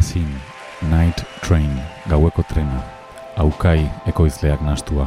Aliasin, Night Train, gaueko trena, aukai ekoizleak nastua.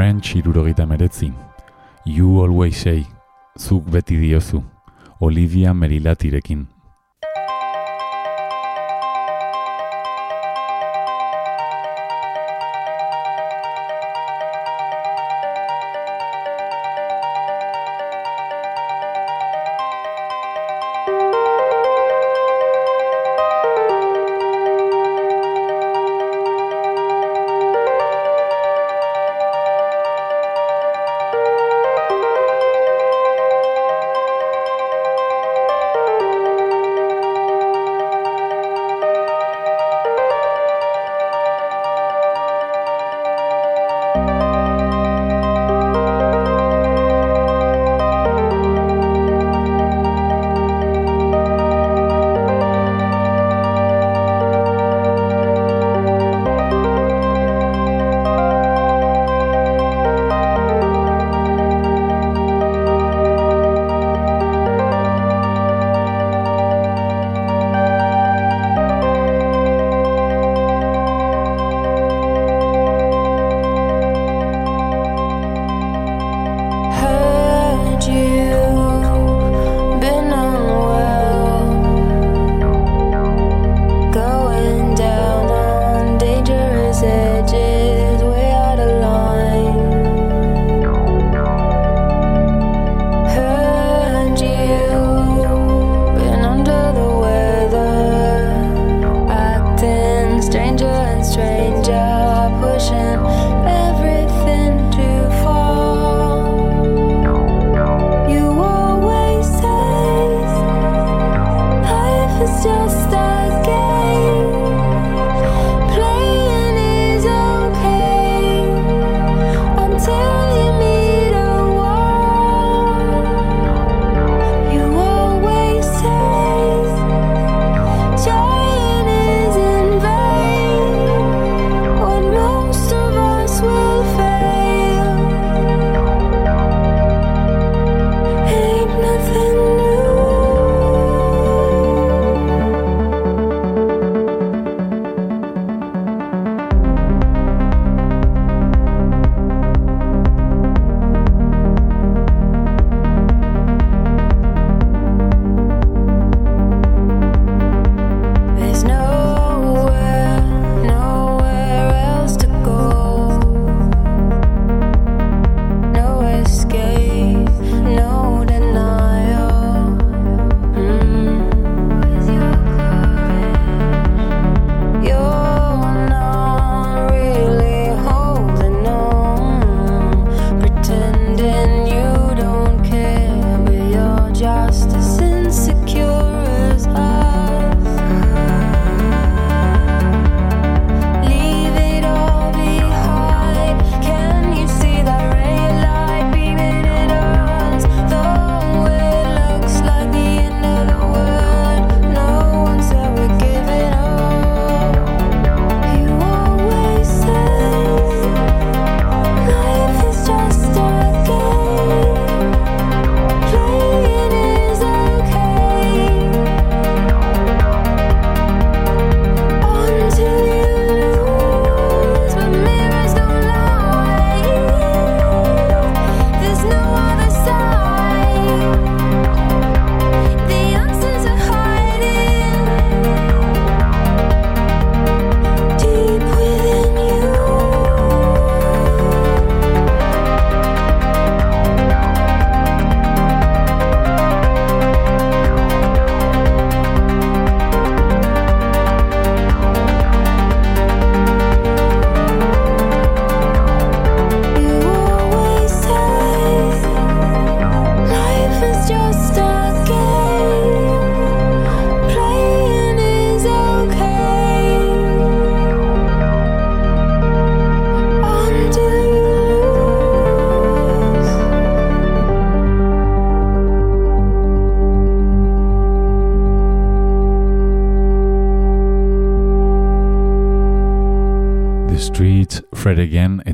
French irurogeita meretzi. You always say, zuk beti diozu, Olivia Merilatirekin.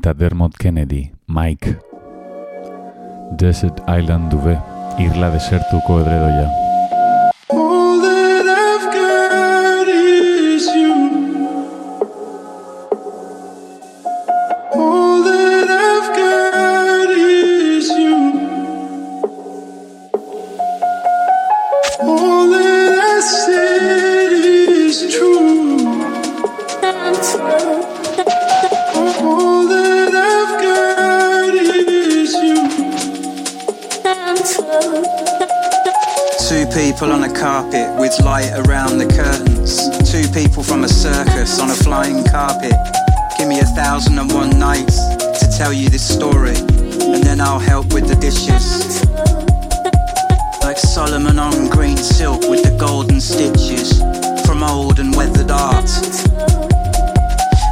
Eta Dermot Kennedy, Mike. Desert Island dube, irla desertuko edredoia. People on a carpet with light around the curtains. Two people from a circus on a flying carpet. Give me a thousand and one nights to tell you this story, and then I'll help with the dishes. Like Solomon on green silk with the golden stitches from old and weathered art.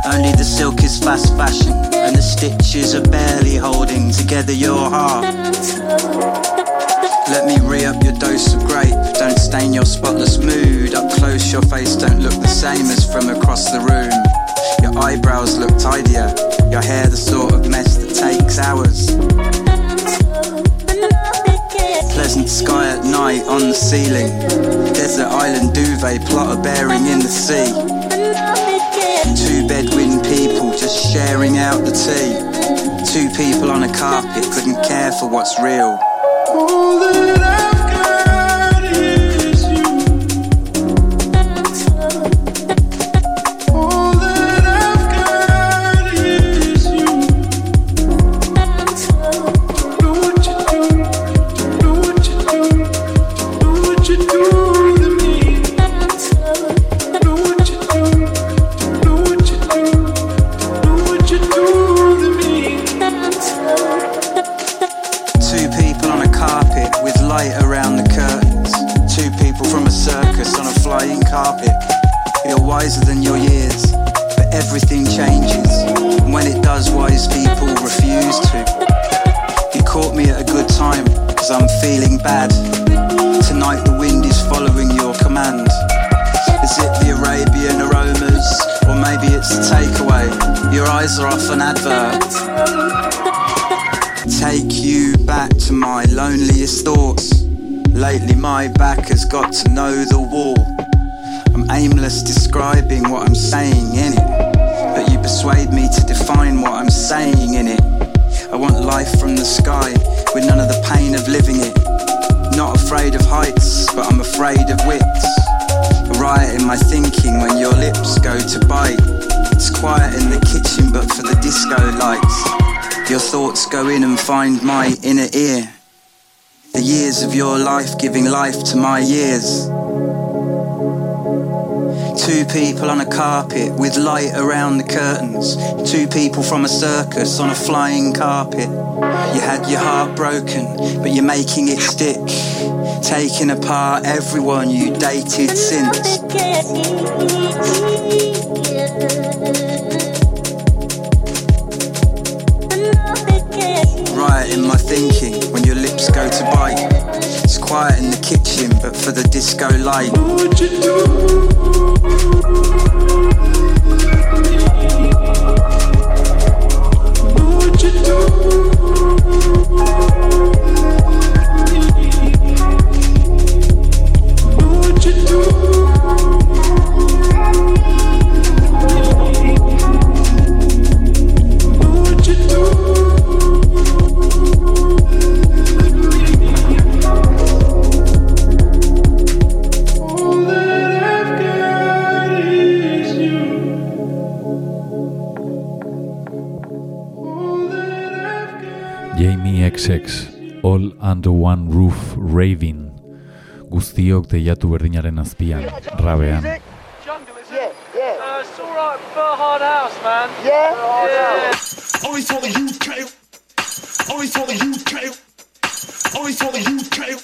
Only the silk is fast fashion, and the stitches are barely holding together your heart. Let me re up your dose of grape. Don't stain your spotless mood. Up close, your face don't look the same as from across the room. Your eyebrows look tidier. Your hair the sort of mess that takes hours. Pleasant sky at night on the ceiling. Desert island duvet plotter bearing in the sea. Two Bedouin people just sharing out the tea. Two people on a carpet couldn't care for what's real. All that I've giving life to my years. Two people on a carpet with light around the curtains. Two people from a circus on a flying carpet. You had your heart broken, but you're making it stick. Taking apart everyone you dated since. Quiet in the kitchen, but for the disco light. What would you do? What would you do? the one roof raving guztiok deiatu berdinaren azpian rabean. yeah yeah. As for a hot only saw you came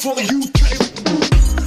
for you.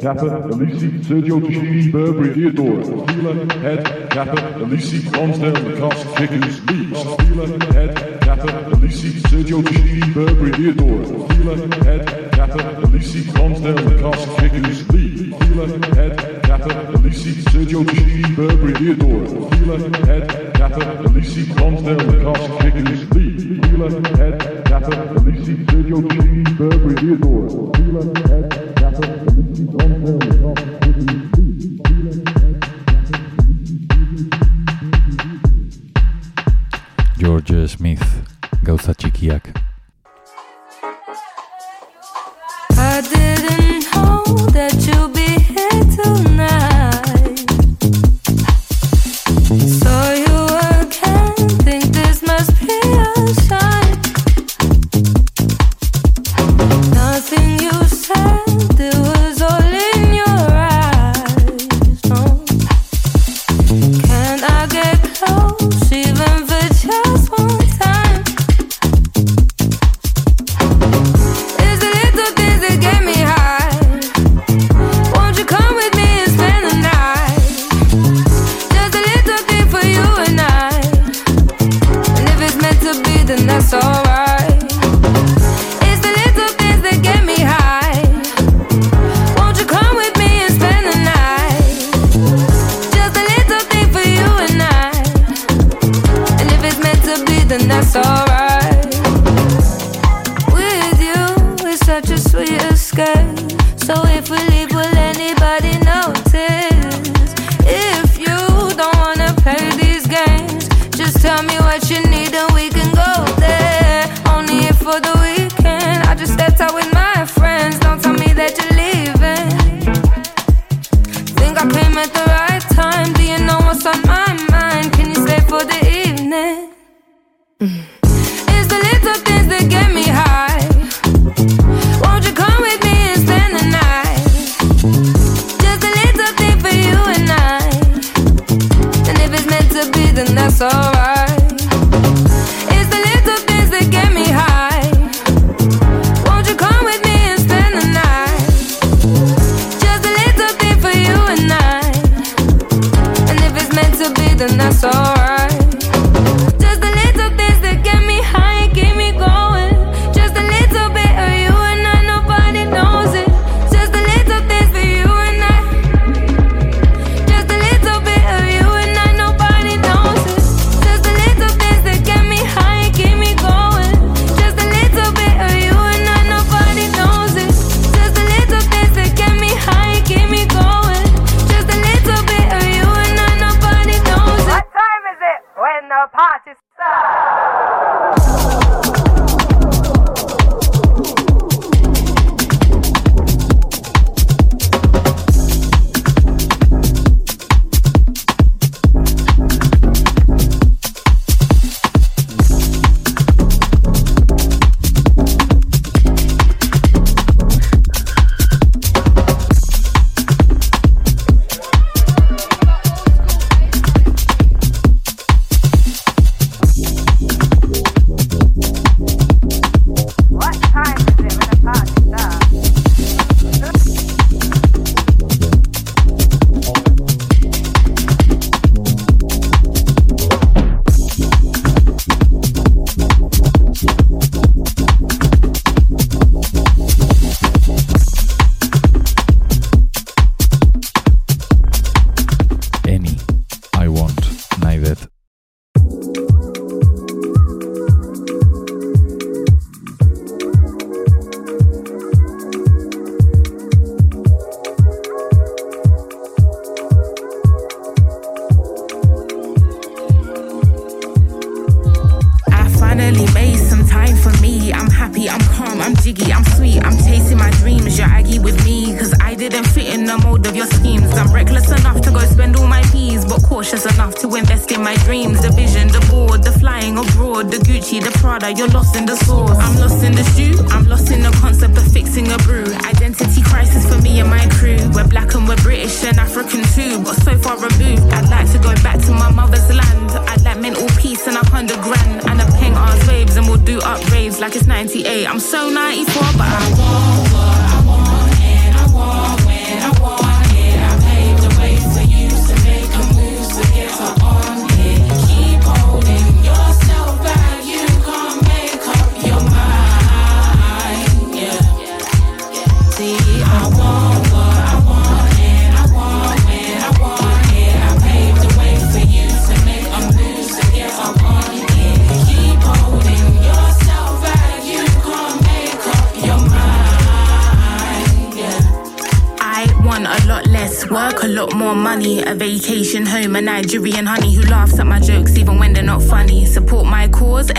Kappa, Ellesse, Sergio Tacchini, Burberry, Theodore, Fila, Head, Kappa, Ellesse, Lonsdale, Lacoste, Kickers, Lee, Fila, Head, Kappa, Ellesse, Sergio Tacchini, Burberry, Theodore, Fila, Head, Kappa, Ellesse, Lonsdale, Lacoste, Kickers, Lee, Fila, Head, Kappa, Ellesse, Sergio Tacchini, Burberry, Theodore. Fila, Head, Kappa, Ellesse, Smith, gauza txikiak.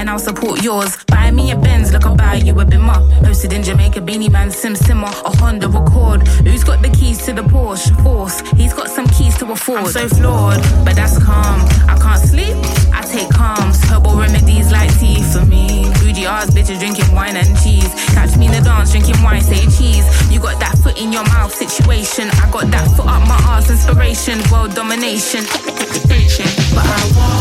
And I'll support yours. Buy me a Benz, look, I'll buy you a Bimmer. Posted in Jamaica, Beenie Man, Sim Simma, a Honda Accord. Who's got the keys to the Porsche? Force. He's got some keys to afford. I'm so flawed, but that's calm. I can't sleep, I take calms. Herbal remedies like tea for me. Bougie ass bitches drinking wine and cheese. Catch me in the dance, drinking wine, say cheese. You got that foot in your mouth situation. I got that foot up my ass, inspiration, world domination. But I want,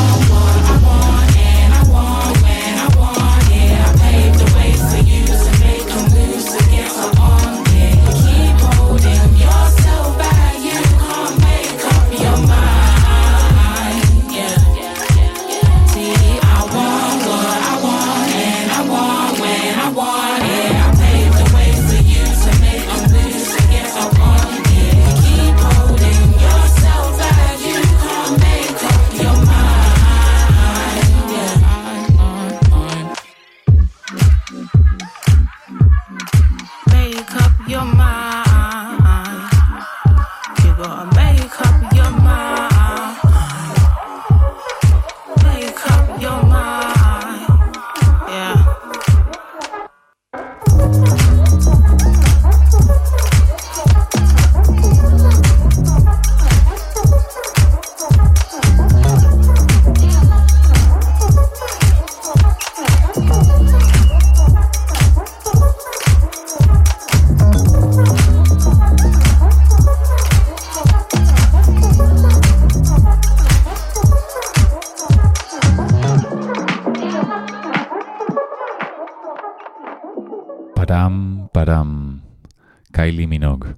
Padam, padam. Kylie Minogue.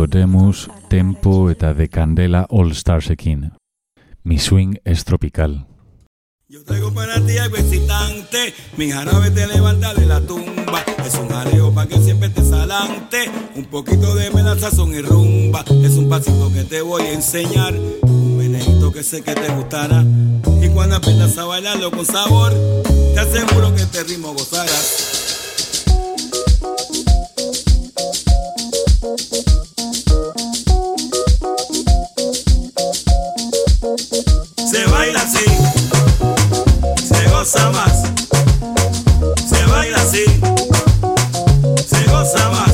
Nicodemus, Tempo eta The Candela All Starsekin. Mi swing es tropical. Yo traigo para ti algo excitante, mi jarabe te levanta de la tumba. Es un jaleo para que siempre estés adelante, un poquito de melaza son y rumba. Es un pasito que te voy a enseñar, un menejito que sé que te gustará. Y cuando apenas a bailarlo con sabor, te aseguro que este ritmo gozarás. Se baila así, se goza más. Se baila así, se goza más.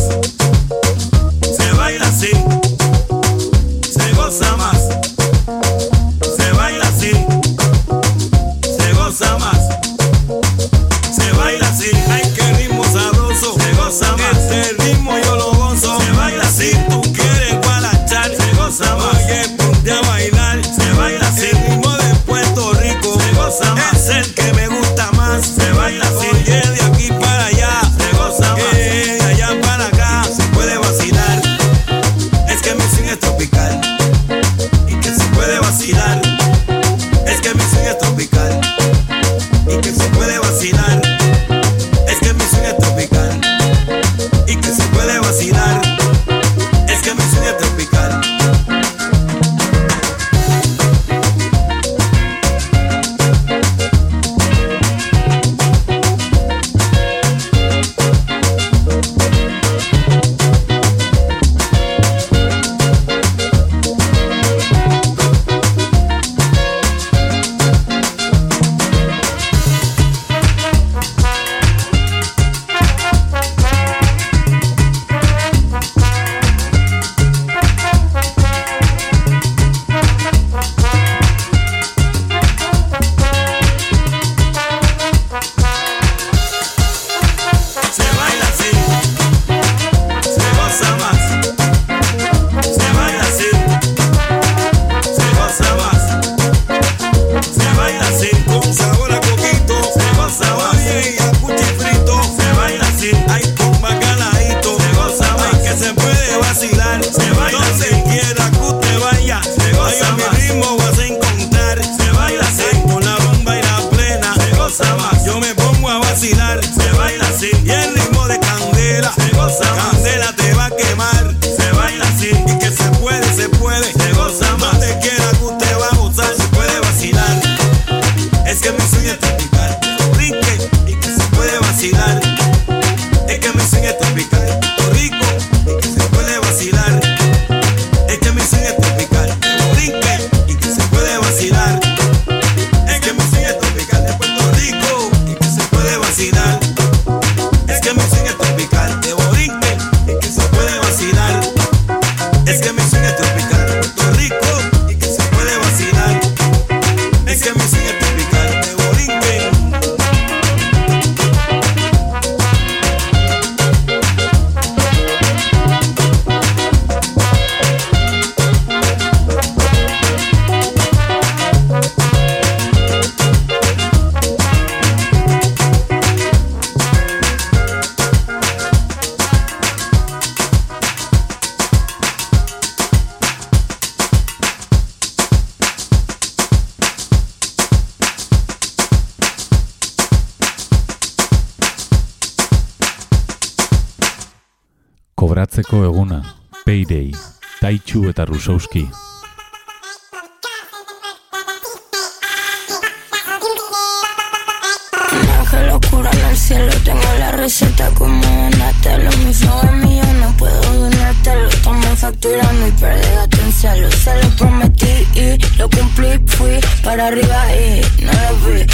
Lebowski. locura al cielo Tengo la receta como Donatello Mi flow mío, no puedo donártelo Estamos facturando y perdí atención Se lo prometí y lo cumplí Fui para arriba y no lo vi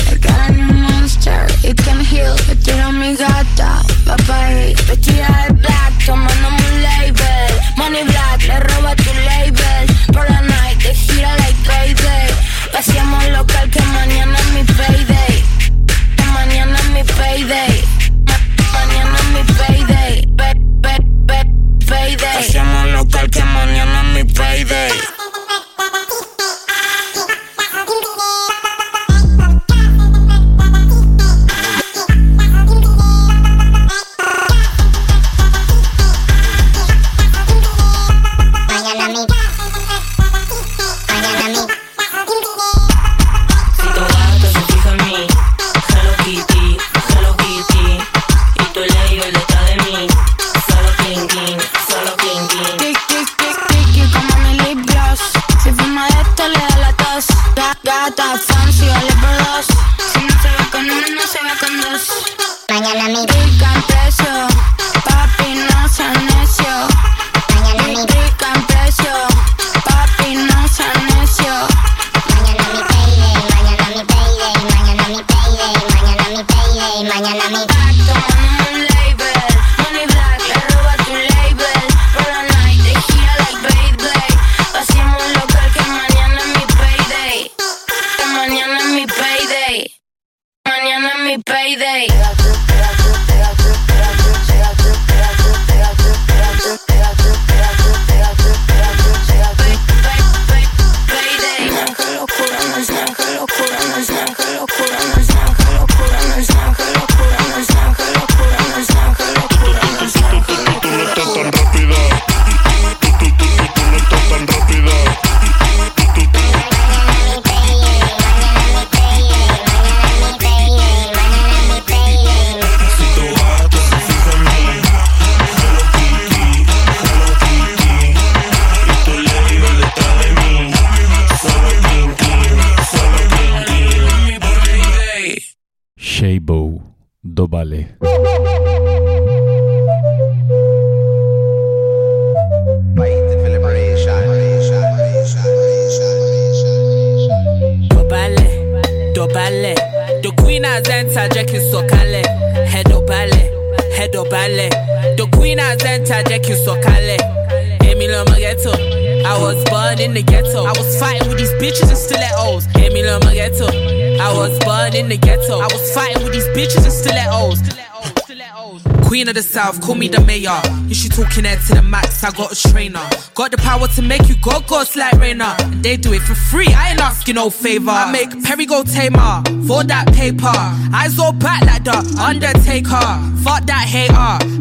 talking head to the max, I got a trainer. Got the power to make you go ghost like Rainer. And they do it for free, I ain't asking no favor. I make Perry go tamer for that paper. Eyes all back like the Undertaker. Fuck that hater,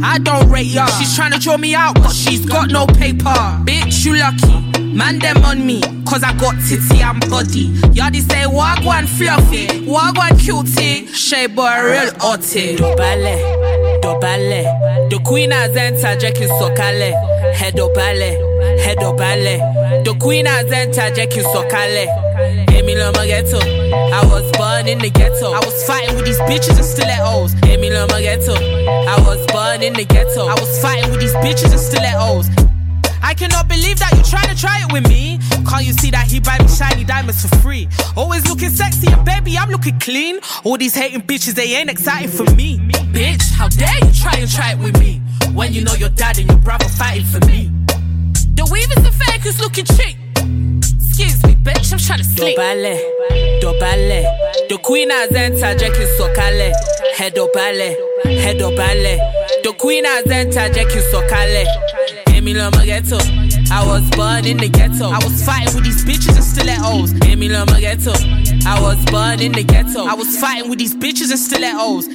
I don't rate ya. She's trying to draw me out, but she's got no paper. Bitch, you lucky. Man them on me, cause I got titty and body. Y'all say wagwan fluffy, wagwan cutie. Shay boy real hotty. Dobale, dobale. Queen has entered, Jackie Sokale. Head dobale, head dobale. The queen has entered, Jackie Sokale. Emilio Maghetto. I was born in the ghetto. I was fighting with these bitches and stilettos. Emilio Maghetto. I was born in the ghetto. I was fighting with these bitches and stilettos. I cannot believe that you're trying to try it with me. Can't you see that he buy me shiny diamonds for free? Always looking sexy and baby, I'm looking clean. All these hating bitches, they ain't excited for me. Bitch, how dare you try and try it with me? When you know your dad and your brother fighting for me. The weave weavers and fakers looking cheap. Excuse me, bitch, I'm trying to sleep. Dobale, dobale. The queen has entered, Jackie Sokale. Head dobale, head dobale. The queen has entered, Jackie Sokale. Emilio Maghetto. I was born in the ghetto. I was fighting with these bitches and stilettos. Emilio Maghetto. I was born in the ghetto. I was fighting with these bitches and stilettos.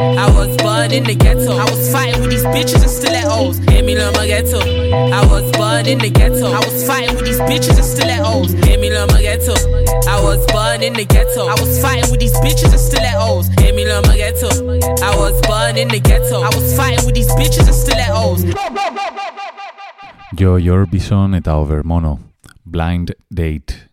I was born in the ghetto. I was fighting with these bitches and stilettos. Emilio Maghetto. I was born in the ghetto. I was fighting with these bitches and stilettos. Emilio Maghetto. I was born in the ghetto. I was fighting with these bitches and stilettos. Emilio Maghetto. I was born in the ghetto. I was fighting with these bitches stilettos. Joy Orbison eta Overmono. Blind Date.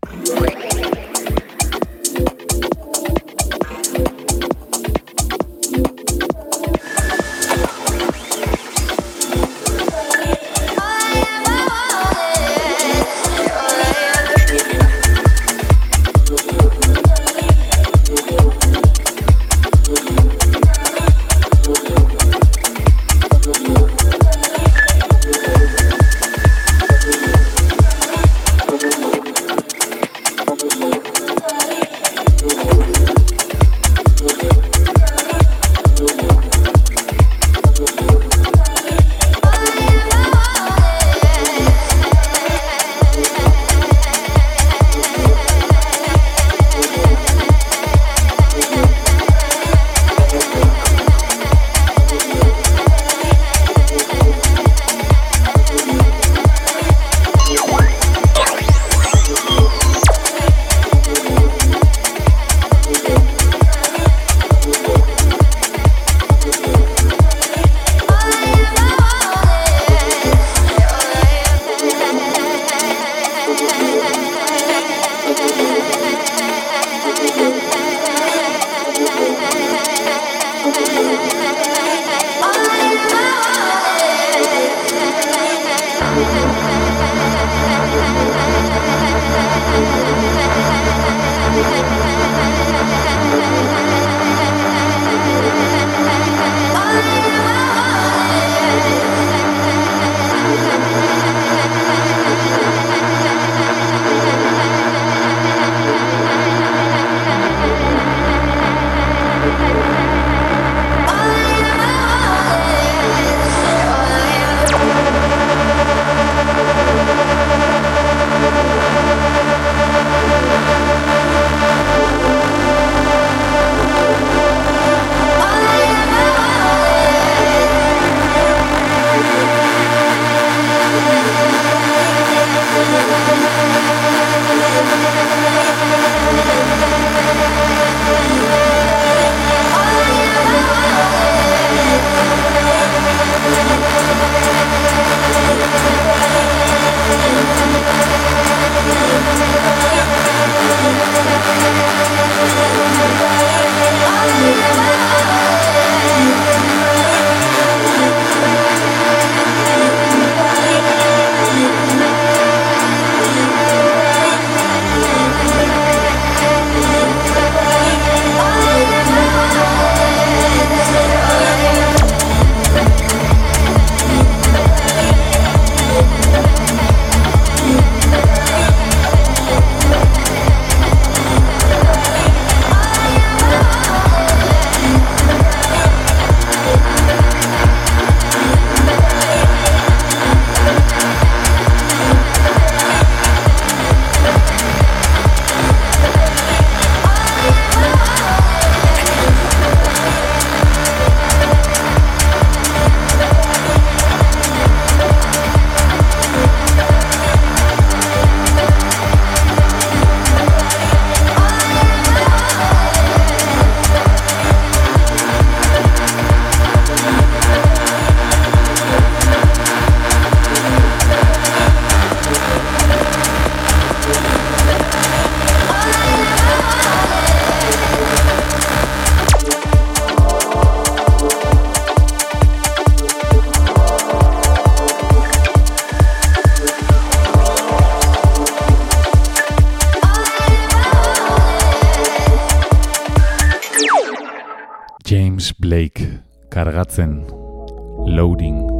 Loading.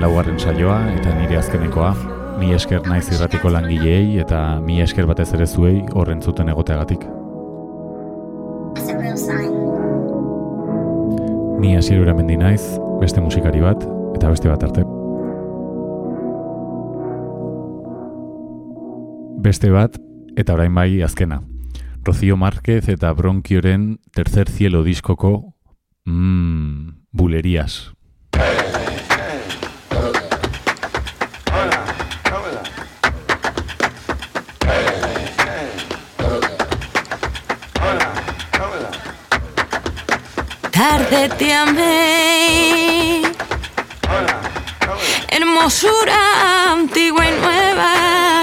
laugarren saioa eta nire azkenekoa. Mi esker naiz irratiko langileei eta mi esker batez ere zuei horren zuten egoteagatik. Ni asirura mendi naiz, beste musikari bat eta beste bat arte. Beste bat eta orain bai azkena. Rocío Márquez eta Bronkioren Tercer Cielo diskoko mmm, bulerías. Bulerías. Tarde te amé. Hermosura antigua y nueva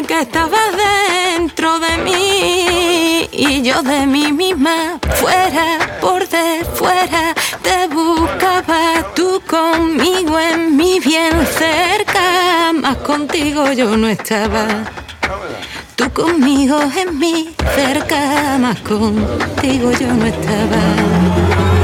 que estaba dentro de mí y yo de mí misma. Fuera por de fuera te buscaba tú conmigo en mi bien cerca. Más contigo yo no estaba. Tú conmigo en mi cerca. Más contigo yo no estaba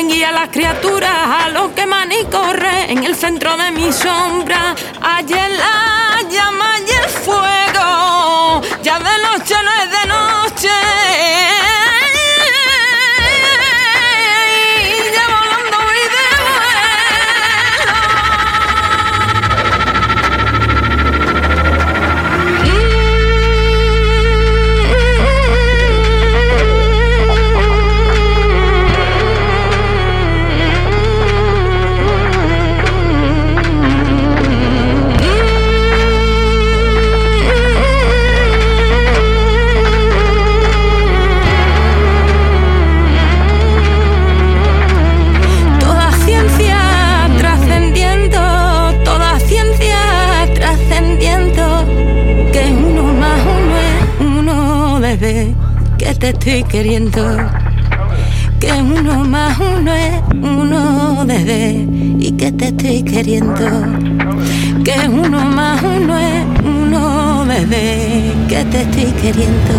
quien guía a las criaturas a lo que man y corre en el centro de mi sombra. Ayer la queriendo. Que uno más uno es uno, bebé, y que te estoy queriendo. Que uno más uno es uno, bebé, que te estoy queriendo.